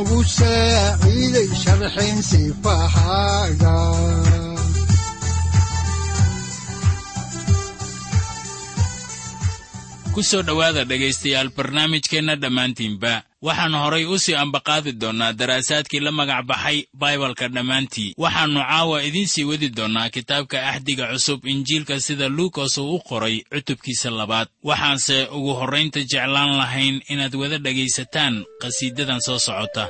udanogu saaciiday ku soo dhowaada dhegaystayaal barnaamijkeenna dhammaantiinba waxaannu horay u sii ambaqaadi doonnaa daraasaadkii la magac baxay baibalka dhammaantii. Waxaannu caawa idiin sii wadi doonnaa kitaabka axdiga cusub injiilka sida luukas uu u qoray cutubkiisa labaad. Waxaanse ugu horraynta jeclaan lahayn inaad wada dhegaysataan qhasiidadan soo socota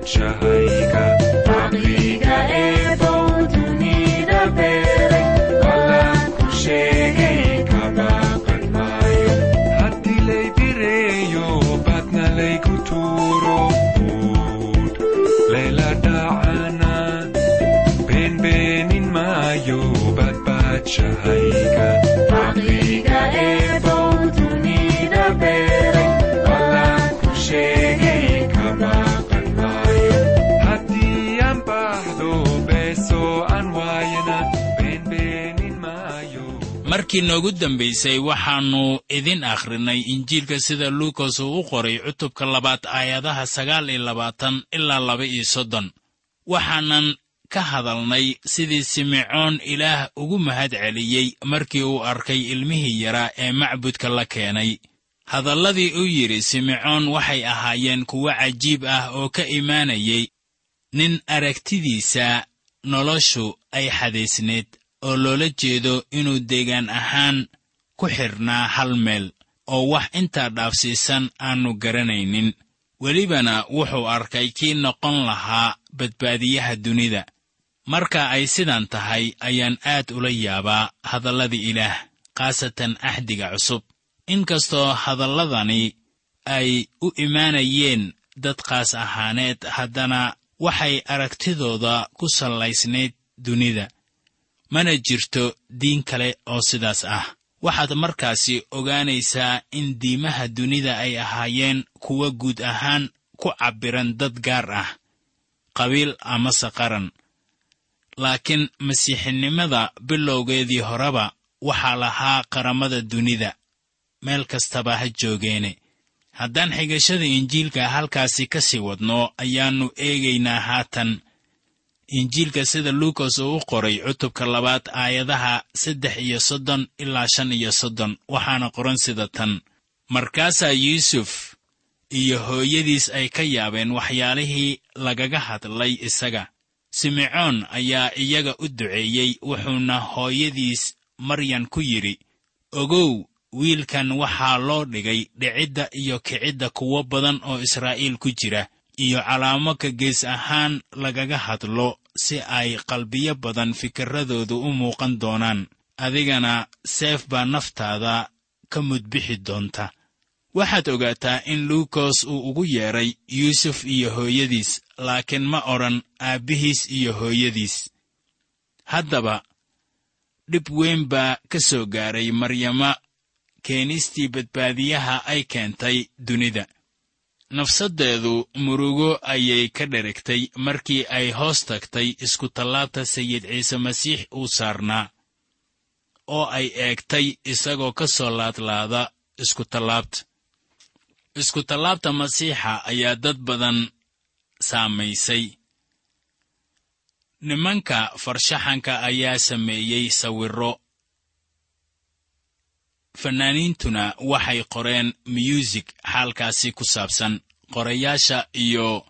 وجهيك عقليك إذن تنيد بيرك قلن كشيكيك باقن مايو حدي لي بيريو باتنا لي كتورو بود ليلة دعوة markii noogu dambaysay waxaannu idin akhrinay injiilka sida luukas uu u qoray cutubka labaad aayadaha sagaal iyo labaatan ilaa laba iyo soddon. Waxaanan ka hadalnay sidii simecoon ilaah ugu mahad celiyey markii uu arkay ilmihii yaraa ee macbudka la keenay. Hadalladii uu yidhi simecoon waxay ahaayeen kuwo cajiib ah oo ka imaanayay nin aragtidiisa noloshu ay xadaysneed oo loola jeedo inuu deegaan ahaan ku xidhnaa hal meel oo wax intaa dhaafsiisan aannu garanaynin. Welibana wuxuu arkay kii noqon lahaa badbaadiyaha dunida. Marka ay sidan tahay ayaan aad ula yaabaa hadallada ilaah khaasatan axdiga cusub. Inkastoo hadalladani ay u imaanayeen dad khaas ahaaneed haddana waxay aragtidooda ku sallaysnayd dunida mana jirto diin kale oo sidaas ah. Waxaad markaasi ogaanaysaa in diimaha dunida ay ahaayeen kuwa guud ahaan ku cabbiran dad gaar ah qabiil amase qaran laakiin masiixinimada bilowgeedii horeba waxaa lahaa qaramada dunida. Meel kastaba ha joogeene. Haddaan xigashada injiilka halkaasi ka sii wadno ayaannu eegaynaa haatan injiilka sida luukas uu u qoray cutubka labaad aayadaha saddex iyo soddon ilaa shan iyo soddon waxaana qoran sida tan. Markaasaa yuusuf iyo hooyadiis ay ka yaabeen waxyaalihii lagaga hadlay isaga. Simecoon ayaa iyaga u duceeyey wuxuuna hooyadiis maryan ku yidhi ogow wiilkan waxaa loo dhigay dhicidda iyo kicidda kuwo badan oo israa'iil ku jira iyo calaamo ka gees ahaan lagaga hadlo si ay qalbiyo badan fikirradoodu u muuqan doonaan. Adigana seef baa naftaada ka mudbixi doonta. Waxaad ogaataa in luukos uu ugu yeedhay yuusuf iyo hooyadiis laakiin ma odhan aabbihiis iyo hooyadiis. Haddaba dhib weyn baa ka soo gaaray maryama keenistii badbaadiyaha ay keentay dunida nafsaddeedu murugo ayay ka dheragtay markii ay hoos tagtay iskutallaabta sayid ciise masiix uu saarnaa oo ay eegtay isagoo ka soo laadlaada iskutallaabta iskutallaabta masiixa ayaa dad badan saamaysay. Nimanka farshaxanka ayaa sameeyey sawirro fannaaniintuna waxay qoreen myuusig xaalkaasi ku saabsan qorayaasha iyo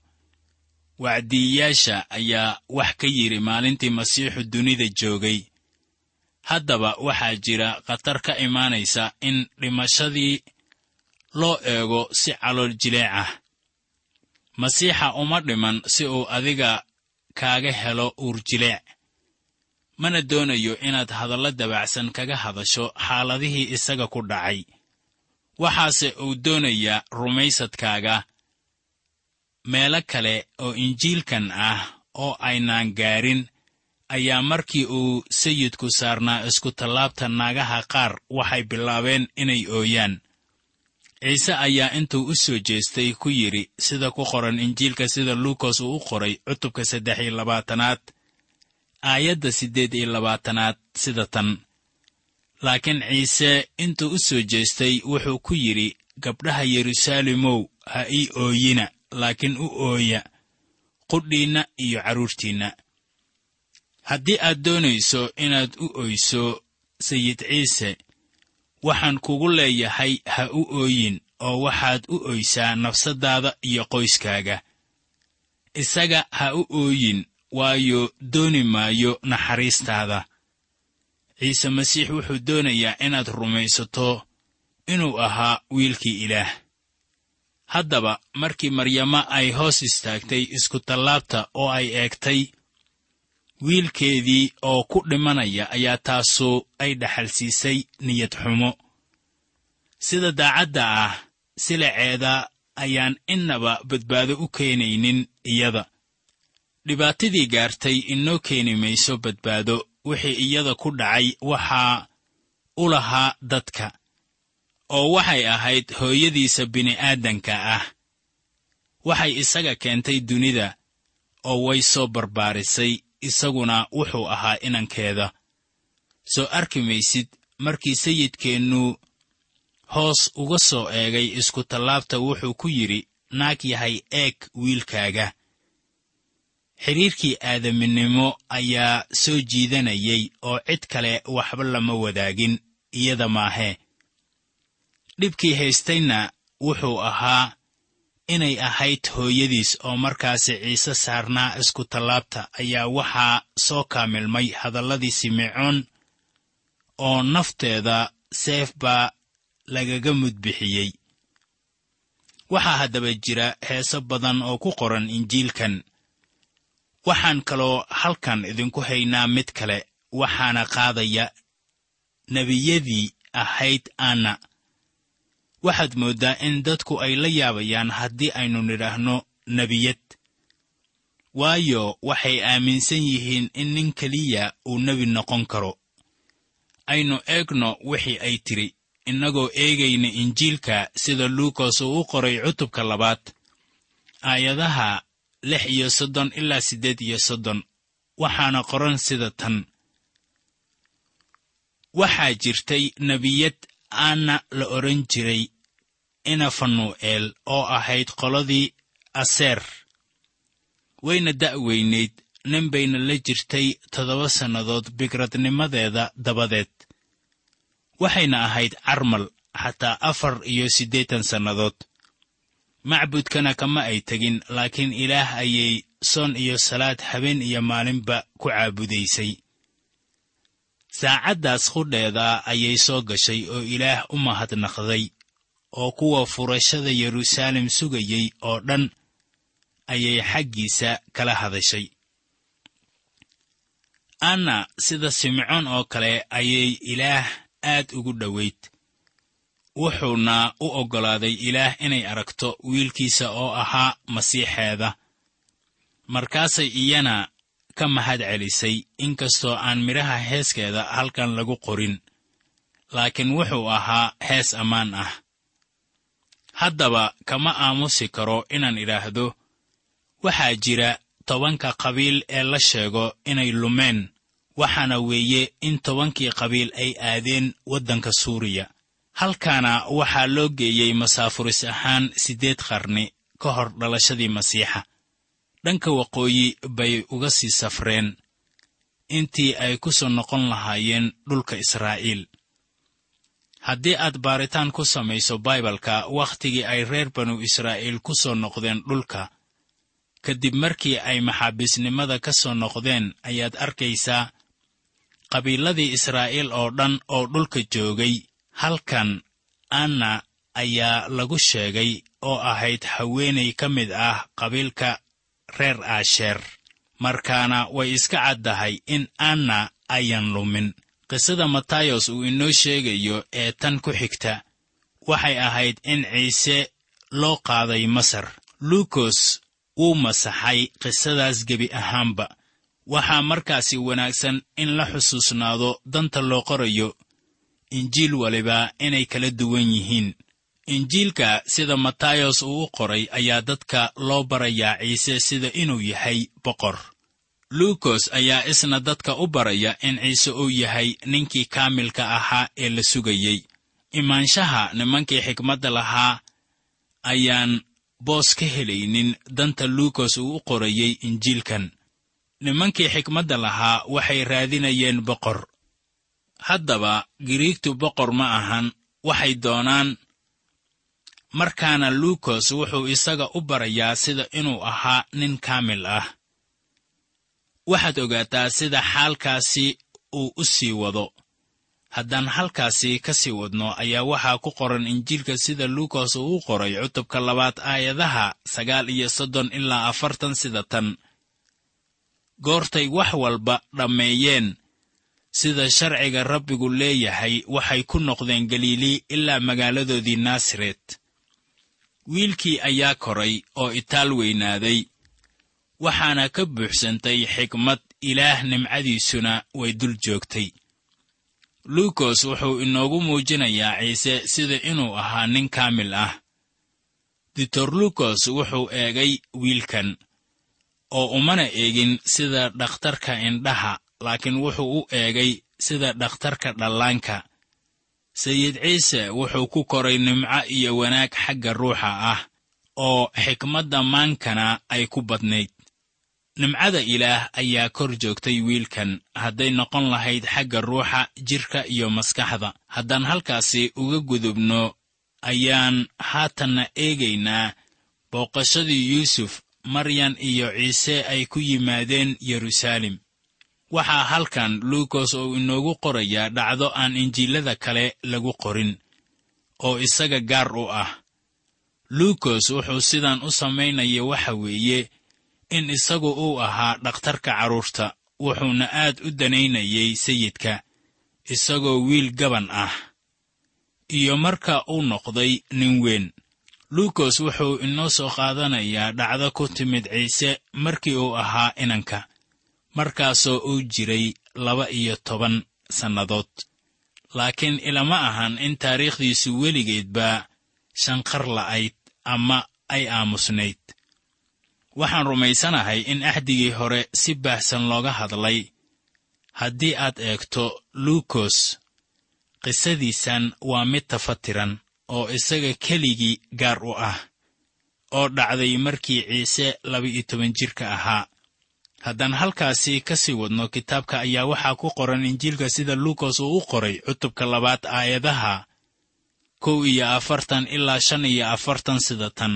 wacdiyiyaasha ayaa wax ka yidhi maalintii masiixu dunida joogay. Haddaba waxaa jira khatar ka imaanaysa in dhimashadii loo eego si calool jileec ah. Masiixa uma dhiman si uu adiga kaaga helo uurjileec mana doonayo inaad hadallo dabacsan kaga hadasho xaaladihii isaga ku dhacay. Waxaase uu doonayaa rumaysadkaaga meelo kale oo injiilkan ah oo aynaan gaarin. Ayaa markii uu sayidku saarnaa iskutallaabta naagaha qaar waxay bilaabeen inay ooyaan. Ciise ayaa intuu u soo jeestay ku yidhi sida ku qoran injiilka sida luukas uu u qoray cutubka saddex iyo labaatanaad aayadda siddeed iyo labaatanaad sida tan. Laakiin ciise intuu u soo jeestay wuxuu ku yidhi gabdhaha yeruusaalimow ha ii ooyina laakiin u ooya qudhiinna iyo carruurtiinna haddii aad doonayso inaad u oyso sayid ciise waxaan kugu leeyahay ha u ooyin oo waxaad u oysaa nafsaddaada iyo qoyskaaga. Isaga ha u ooyin waayo dooni maayo naxariistaada. Ciise masiix wuxuu doonayaa inaad rumaysato inuu ahaa wiilkii ilaah. Haddaba markii maryama ay hoos istaagtay iskutallaabta oo ay eegtay wiilkeedii oo ku dhimanaya ayaa taasu ay dhaxalsiisay niyad xumo. Sida daacadda ah silaceeda ayaan innaba badbaado u keenaynin iyada dhibaatadii gaartay inoo keeni mayso badbaado wixii iyada ku dhacay waxaa u lahaa dadka oo waxay ahayd hooyadiisa bini'aadanka ah. Waxay isaga keentay dunida oo way soo barbaarisay isaguna wuxuu ahaa inankeeda. Soo arki maysid markii sayidkeennu hoos uga soo eegay iskutallaabta wuxuu ku yidhi naag yahay eeg wiilkaaga xidhiirkii aadaminimo ayaa soo jiidanayay oo cid kale waxba lama wadaagin iyada maahee dhibkii haystayna wuxuu ahaa inay ahayd hooyadiis oo markaasi ciise saarnaa iskutallaabta ayaa waxaa soo kaamilmay hadalladii simecoon oo nafteeda seef baa lagaga mudbixiyey. Waxaa haddaba jira heeso badan oo ku qoran injiilkan waxaan kaloo halkan idinku haynaa mid kale waxaana qaadaya nebiyadii ahayd anna. Waxaad mooddaa in dadku ay la yaabayaan haddii aynu nidhaahno nebiyad. Waayo waxay aaminsan yihiin in nin keliya uu nebi noqon karo. Aynu eegno wixii ay tidhi innagoo eegayna injiilka sida luukas uu u qoray cutubka labaad. Aayadaha lix iyo soddon ilaa siddeed iyo soddon. Waxaana qoran sida tan. Waxaa jirtay nebiyad aanna la odhan jiray ina fanuu'eel oo ahayd qoladii aseer. Wayna da'weynayd nin bayna la jirtay toddoba sannadood bigradnimadeeda dabadeed. Waxayna ahayd carmal xataa afar iyo siddeetan sannadood macbudkana kama ay tegin laakiin ilaah ayay soon iyo salaad habeen iyo maalinba ku caabudaysay. Saacaddaas qudheeda ayay soo gashay oo ilaah u mahadnaqday oo kuwa furashada yeruusaalem sugayey oo dhan ayay xaggiisa kala hadashay. Anna sida simcoon oo kale ayay ilaah aad ugu dhowayd wuxuuna u oggolaaday ilaah inay aragto wiilkiisa oo ahaa masiixeeda. Markaasay iyana ka mahad celisay inkastoo aan midhaha heeskeeda halkan lagu qorin laakiin wuxuu ahaa hees ammaan ah. Haddaba kama aamusi karo inaan idhaahdo waxaa jira tobanka qabiil ee la sheego inay lumeen waxaana weeye in tobankii qabiil ay aadeen waddanka suuriya halkaana waxaa loo geeyey masaafuris ahaan siddeed qarni ka hor dhalashadii masiixa. Dhanka waqooyi bay uga sii safreen. Intii ay ku soo noqon lahaayeen dhulka israa'iil. Haddii aad baaritaan ku samayso baibalka wakhtigii ay reer banu israa'iil ku soo noqdeen dhulka kadib markii ay maxaabiisnimada ka soo noqdeen ayaad arkaysaa qabiiladii israa'iil oo dhan oo dhulka joogay halkan anna ayaa lagu sheegay oo ahayd haweenay ka mid ah qabiilka reer aasheer markaana way iska caddahay in anna ayan lumin. Qisada matayos uu inoo sheegayo ee tan ku xigta waxay ahayd in ciise loo qaaday masar. Luukos wuu masaxay qisadaas gebi ahaanba. Waxaa markaasi wanaagsan in la xusuusnaado danta loo qorayo injiil waliba inay kala duwan yihiin. Injiilka sida matayos uu u qoray ayaa dadka loo barayaa ciise sida inuu yahay boqor. Luukos ayaa isna dadka u baraya in ciise uu yahay ninkii kaamilka ahaa ee la sugayey imaanshaha nimankii xikmadda lahaa ayaan boos ka helaynin danta luukos uu u qorayey injiilkan. Nimankii xikmadda lahaa waxay raadinayeen boqor haddaba giriigtu boqor ma ahan waxay doonaan markaana luukos wuxuu isaga u barayaa sida inuu ahaa nin kaamil ah. Waxaad ogaataa sida xaalkaasi uu u sii wado. Haddaan halkaasi ka sii wadno ayaa waxaa ku qoran injiilka sida luukos uu u qoray cutubka labaad aayadaha sagaal iyo soddon ilaa afartan sida tan. Goortay wax walba dhammeeyeen sida sharciga rabbigu leeyahay waxay ku noqdeen galiilii ilaa magaaladoodii naasaret. Wiilkii ayaa koray oo itaal weynaaday. Waxaana ka buuxsantay xikmad ilaah nimcadiisuna way dul joogtay. Luukos wuxuu inoogu muujinayaa ciise sida inuu ahaa nin kaamil ah. Ditor luukos wuxuu eegay wiilkan oo umana eegin sida dhakhtarka indhaha laakiin wuxuu u eegay sida dhakhtarka dhallaanka sayid ciise wuxuu ku koray nimco iyo wanaag xagga ruuxa ah oo xikmadda maankana ay ku badnayd. Nimcada ilaah ayaa kor joogtay wiilkan hadday noqon lahayd xagga ruuxa jidhka iyo maskaxda. Haddaan halkaasi uga gudubno ayaan haatanna eegaynaa booqashadii yuusuf maryan iyo ciise ay ku yimaadeen yeruusaalem waxaa halkan luukos uu inoogu qorayaa dhacdo aan injiilada kale lagu qorin oo isaga gaar u ah. Luukos wuxuu sidan u samaynaya waxa weeye in isagu uu ahaa dhakhtarka carruurta wuxuuna aad u danaynayay sayidka isagoo wiil gaban ah. Iyo marka uu noqday nin weyn luukos wuxuu inoo soo qaadanayaa dhacdo ku timid ciise markii uu ahaa inanka markaasoo uu jiray laba iyo toban sannadood. Laakiin ilama ahan in taariikhdiisu weligeedba shanqar la'ayd ama ay aamusnayd. Waxaan rumaysanahay in axdigii hore si baahsan looga hadlay. Haddii aad eegto luukos qisadiisan waa mid tafatiran oo isaga keligii gaar u ah oo dhacday markii ciise laba-iyo toban jirka ahaa haddaan halkaasi ka sii wadno kitaabka ayaa waxaa ku qoran injiilka sida luukos uu u qoray cutubka labaad aayadaha kow iyo afartan ilaa shan iyo afartan sida tan.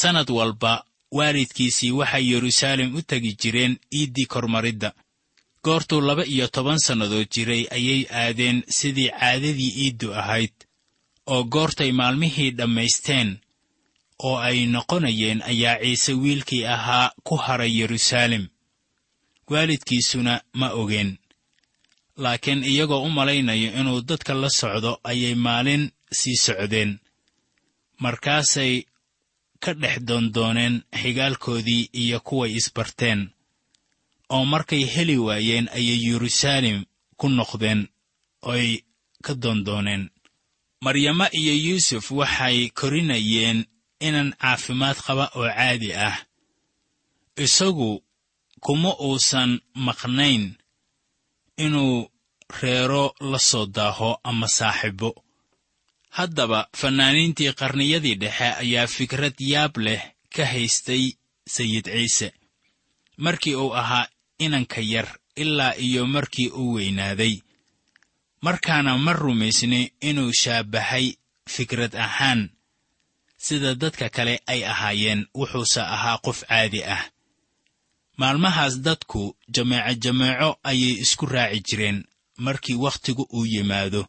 Sannad walba waalidkiisii waxay yeruusaalem u tegi jireen iiddii kormaridda. Goortuu laba iyo toban sannadood jiray ayay aadeen sidii caadadii iiddu ahayd oo goortay maalmihii dhammaysteen oo ay noqonayeen ayaa ciise wiilkii ahaa ku haray yeruusaalem waalidkiisuna ma ogeen. Laakiin iyagoo u malaynayo inuu dadka la socdo ayay maalin sii socdeen. Markaasay ka dhex doondooneen xigaalkoodii iyo kuway isbarteen oo markay heli waayeen ayay yeruusaalem ku noqdeen oy ka doondooneen maryamo iyo yuusuf waxay korinayeen inan caafimaad qaba oo caadi ah. Isagu kuma uusan maqnayn inuu reero la soo daaho ama saaxibo haddaba fannaaniintii qarniyadii dhexe ayaa fikrad yaab leh ka haystay sayid ciise. Markii uu ahaa inanka yar ilaa iyo markii uu weynaaday. Markaana ma rumaysni inuu shaabbahay fikrad ahaan sida dadka kale ay ahaayeen wuxuuse ahaa qof caadi ah. Maalmahaas dadku jameeco jameeco ayay isku raaci jireen markii wakhtigu uu yimaado.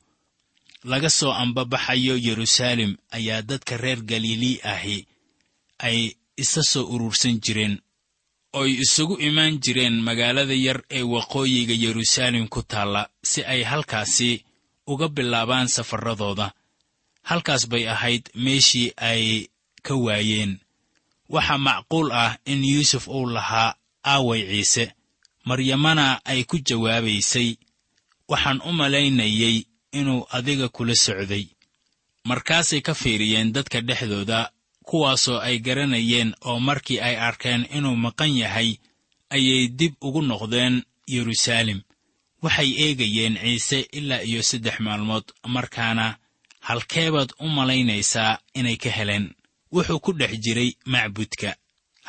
Laga soo ambabaxayo yeruusaalem ayaa dadka reer galilii ahi ay isa soo urursan jireen ooy isugu imaan jireen magaalada yar ee waqooyiga yeruusaalem ku taalla si ay halkaasi uga bilaabaan safarradooda halkaas bay ahayd meeshii ay ka waayeen. Waxaa macquul ah in yuusuf uu lahaa aaway ciise maryamana ay ku jawaabaysay waxaan u malaynayey inuu adiga kula socday. Markaasay ka fiiriyeen dadka dhexdooda kuwaasoo ay garanayeen oo markii ay arkeen inuu maqan yahay ayay dib ugu noqdeen yeruusaalem. Waxay eegayeen ciise ilaa iyo saddex maalmood markaana halkeebaad u malaynaysaa inay ka heleen. Wuxuu ku dhex jiray macbudka.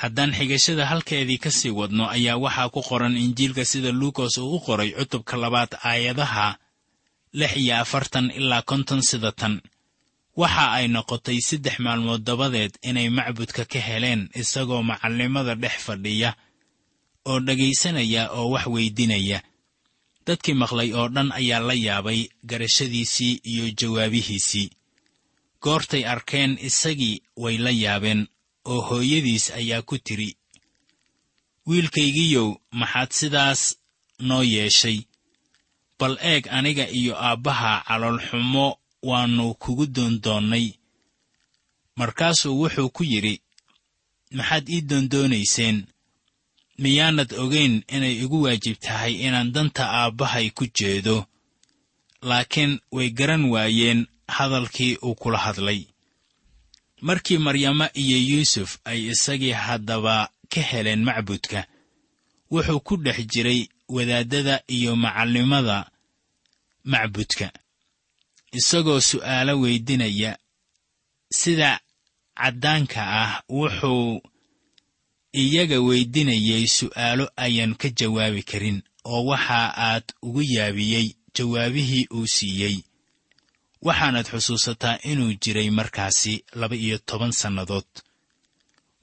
Haddaan xigashada halkeedii ka sii wadno ayaa waxaa ku qoran injiilka sida luukas uu u qoray cutubka labaad aayadaha lix iyo afartan ilaa konton sida tan. Waxa ay noqotay saddex maalmood dabadeed inay macbudka ka heleen isagoo macallimada dhex fadhiya oo dhegaysanaya oo wax weydinaya dadkii maqlay oo dhan ayaa la yaabay garashadiisii iyo jawaabihiisii. Goortay arkeen isagii way la yaabeen oo hooyadiis ayaa ku tidhi wiilkaygiiyow maxaad sidaas noo yeeshay? Bal eeg aniga iyo aabbaha caloolxumo waannu kugu doondoonnay. Markaasuu wuxuu ku yidhi maxaad ii doondoonayseen miyaanad ogayn inay igu waajib tahay inaan danta aabbahay ku jeedo. Laakiin way garan waayeen hadalkii uu kula hadlay. Markii maryamo iyo yuusuf ay isagii haddaba ka heleen macbudka wuxuu ku dhex jiray wadaaddada iyo macallimada macbudka isagoo su'aalo weydinaya. Sida caddaanka ah wuxuu iyaga weydinayay su'aalo ayaan ka jawaabi karin oo waxa aad ugu yaabiyey jawaabihii uu siiyey. Waxaanad xusuusataa inuu jiray markaasi laba iyo toban sannadood.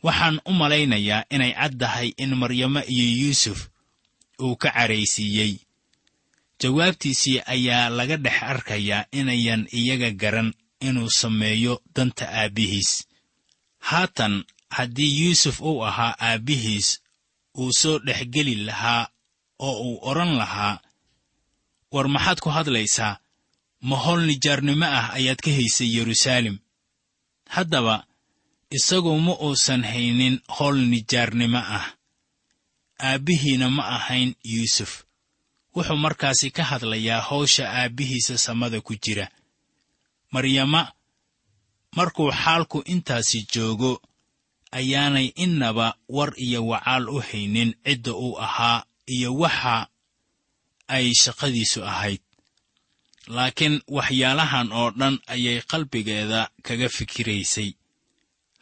Waxaan u malaynayaa inay caddahay in maryamo iyo yuusuf uu ka caraysiiyey. Jawaabtiisii ayaa laga dhex arkayaa inayan iyaga garan inuu sameeyo danta aabbihiis haatan haddii yuusuf uu ahaa aabbihiis uu soo dhex geli lahaa oo uu odhan lahaa war maxaad ku hadlaysaa? Ma howl nijaarnimo ah ayaad ka haysay yeruusaalem haddaba isagu ma uusan haynin howl nijaarnimo ah. Aabbihiina ma ahayn yuusuf. Wuxuu markaasi ka hadlayaa hawsha aabbihiisa samada ku jira. Maryama markuu xaalku intaasi joogo ayaanay innaba war iyo wacaal u haynin cidda uu ahaa iyo waxa ay shaqadiisu ahayd. Laakiin waxyaalahan oo dhan ayay qalbigeeda kaga fikiraysay.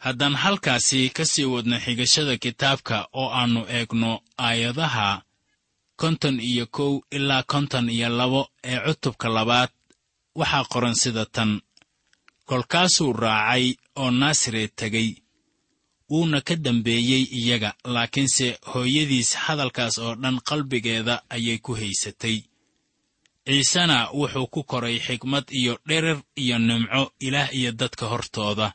Haddaan halkaasi ka sii wadno xigashada kitaabka oo aannu eegno aayadaha konton iyo kow ilaa konton iyo labo ee cutubka labaad waxaa qoran sida tan. Kolkaasuu raacay oo naasaret tegey wuuna ka dambeeyey iyaga laakiinse hooyadiis hadalkaas oo dhan qalbigeeda ayay ku haysatay. Ciisena wuxuu ku koray xigmad iyo dherer iyo nimco ilaah iyo dadka hortooda.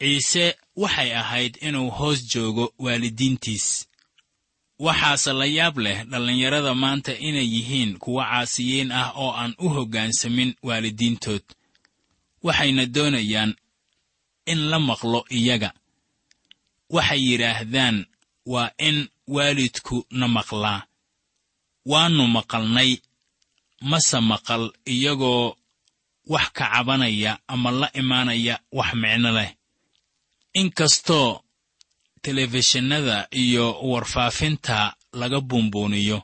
Ciise waxay ahayd inuu hoos joogo waalidiintiis. Waxaase la yaab leh dhallinyarada maanta inay yihiin kuwa caasiyiin ah oo aan u hoggaansamin waalidiintood. Waxayna doonayaan in la maqlo iyaga waxay yidhaahdaan waa in waalidku na maqlaa. Waannu maqalnay mase maqal iyagoo wax ka cabanaya ama la imaanaya wax micno leh. Inkastoo telefishinada iyo warfaafinta laga buunbuuniyo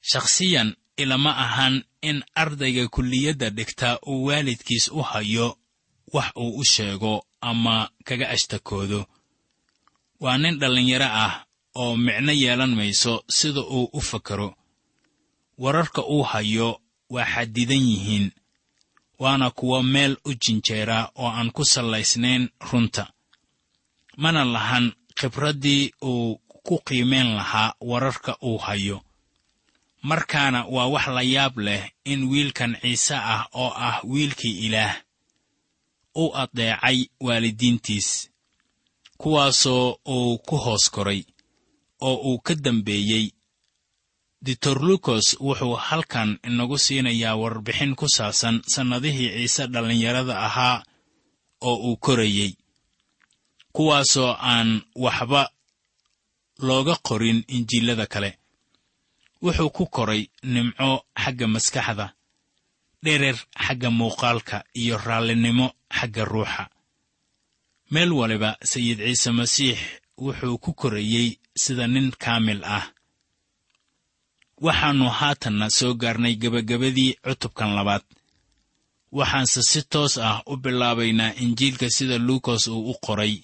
shakhsiyan ilama ahan in ardayga kulliyadda dhigtaa uu waalidkiis u hayo wax uu u sheego ama kaga ashtakoodo waa nin dhallinyaro ah oo micno yeelan mayso sida uu u fakaro. Wararka uu hayo waa xadidan yihiin waana kuwa meel u jinjeera oo aan ku sallaysnayn runta. Mana lahan khibraddii uu ku qiimayn lahaa wararka uu hayo. Markaana waa wax la yaab leh in wiilkan ciise ah oo ah wiilkii ilaah u addeecay waalidiintiis kuwaasoo uu ku hoos koray oo uu ka dambeeyey. Ditorlukos wuxuu halkan inagu siinayaa warbixin ku saabsan sannadihii ciise dhallinyarada ahaa oo uu korayey kuwaasoo aan waxba looga qorin injiilada kale. Wuxuu ku koray nimco xagga maskaxda dherer xagga muuqaalka iyo raallinimo xagga ruuxa meel waliba sayid ciise masiix wuxuu ku korayey sida nin kaamil ah. Waxaannu haatanna soo gaarnay gebagabadii cutubkan labaad. Waxaanse si toos ah u bilaabaynaa injiilka sida luukas uu u qoray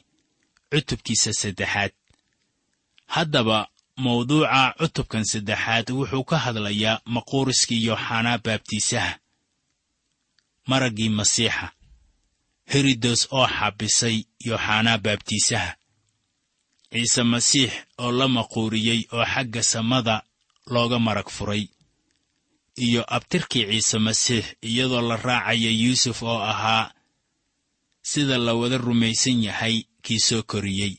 cutubkiisa saddexaad. Haddaba mawduuca cutubkan saddexaad wuxuu ka hadlayaa maquuriskii yooxanaa baabtiisaha maraggii masiixa herodos oo xabisay yooxanaa baabtiisaha ciise masiix oo la maquuriyey oo xagga samada looga marag furay. Iyo abtirkii ciise masiix iyadoo la raacaya yuusuf oo ahaa sida la wada rumaysan yahay kii soo koriyey.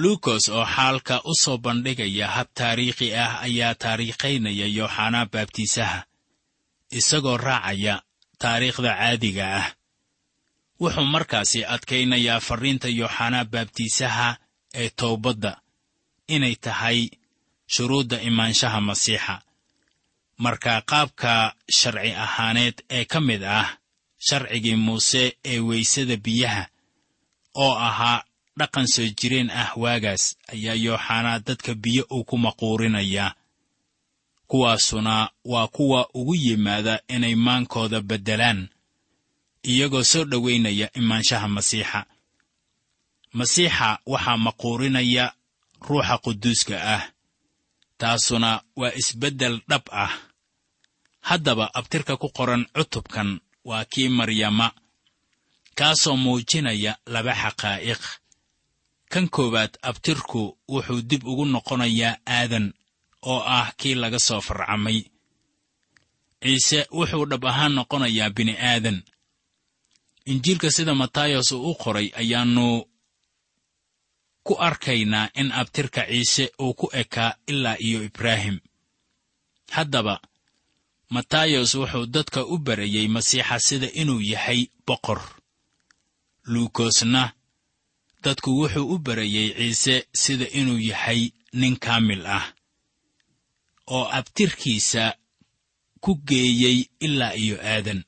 Luukos oo xaalka u soo bandhigaya hab taariikhi ah ayaa taariikhaynaya yooxanaa baabtiisaha isagoo raacaya taariikhda caadiga ah. Wuxuu markaasi adkaynayaa farriinta yooxanaa baabtiisaha ee towbadda inay tahay shuruudda imaanshaha masiixa. Marka qaabka sharci ahaaneed ee ka mid ah sharcigii muuse ee weysada biyaha oo ahaa dhaqan soo jireen ah waagaas ayaa yooxanaa dadka biyo uu ku maquurinayaa kuwaasuna waa kuwa ugu yimaada inay maankooda beddelaan iyagoo soo dhowaynaya imaanshaha masiixa. Masiixa waxaa maquurinaya ruuxa quduuska ah taasuna waa isbeddel dhab ah. Haddaba abtirka ku qoran cutubkan waa kii maryama kaasoo muujinaya laba xaqaa'iq. Kan koowaad abtirku wuxuu dib ugu noqonayaa aadan oo ah kii laga soo farcamay. Ciise wuxuu dhab ahaan noqonayaa bini'aadan injiilka sida matayos uu u qoray ayaannu ku arkaynaa in abtirka ciise uu ku ekaa ilaa iyo ibraahim. Haddaba matayos wuxuu dadka u barayey masiixa sida inuu yahay boqor. Luukosna dadku wuxuu u barayey ciise sida inuu yahay nin kaamil ah oo abtirkiisa ku geeyey ilaa iyo aadan.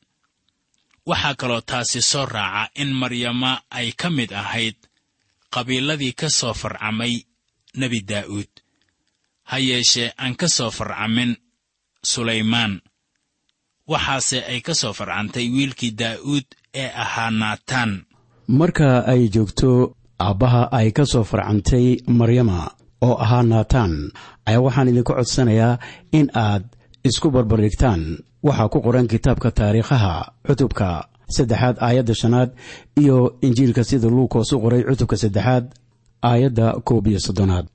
Waxaa kaloo taasi soo raaca in maryama ay ka mid ahayd qabiiladii ka soo farcamay nebi daa'uud ha yeeshee aan ka soo farcamin sulaymaan. Waxaase ay ka soo farcantay wiilkii daa'uud ee ahaa naataan. Marka ay joogto aabbaha ay ka soo farcantay maryama oo ahaa naataan ayaa waxaan idinku codsanayaa in aad isku barbardhigtaan waxaa ku qoran kitaabka taariikhaha cutubka saddexaad aayadda shanaad iyo injiilka sida luukos u qoray cutubka saddexaad aayadda koob iyo soddonaad.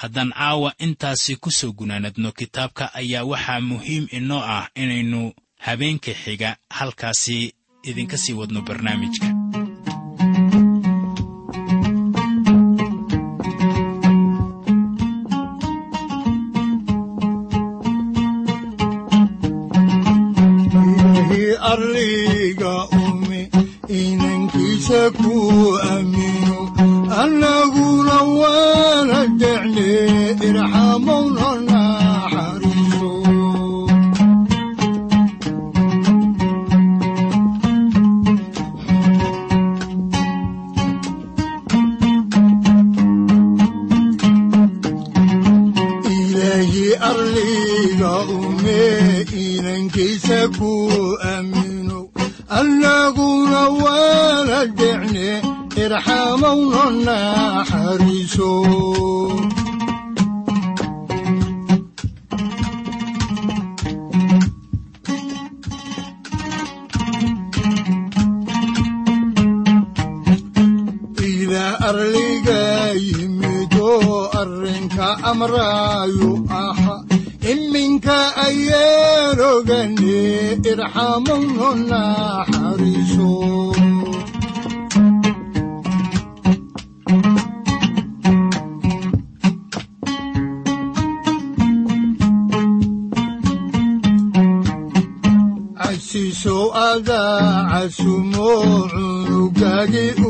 Haddaan caawa intaasi ku soo gunaanadno kitaabka ayaa waxaa muhiim inoo ah inaynu habeenka xiga halkaasi idinka sii wadno barnaamijka arliga yimido arrinka amraayu aha iminka ayaan casumo cunugagi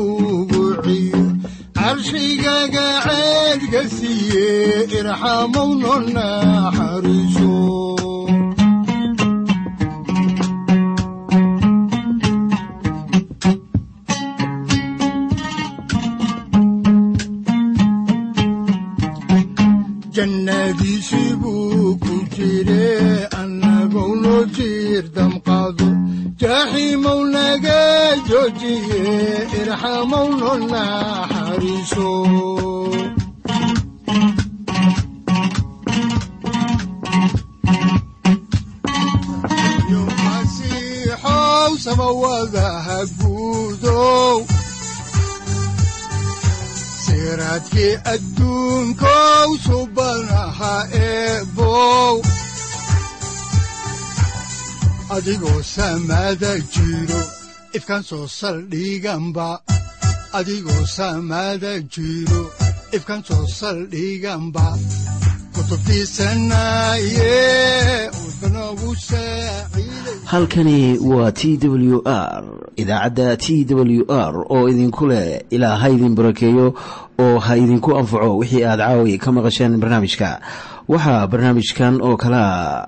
ugu ciyo carshigaga ceedga siiye irxamowno naxariiso jannadiisii buu ku jire annagou noo jiir damqaado jaaxiimow naga joojiye irxamowno naxariiso guudow siraadkii adduunkow adigoo samada jiro ifkan soo saldhiganba adigoo samada jiro ifkan soo saldhiganba halkani waa t w r idaacadda t w r oo idinku leh ilaa ha idin barakeeyo oo ha idinku anfaco wixii aad caawi ka maqasheen barnaamijka. Waxaa barnaamijkan oo kalea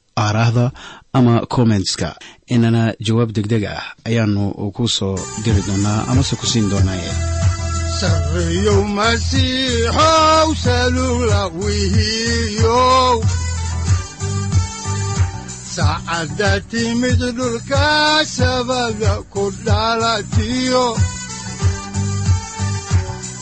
aaraahda ama kommentska inana jawaab degdeg ah ayaanu ku soo diri doonaa amase ku siin doonaaye saacadda timid dhulka sabada ku dhalatiyo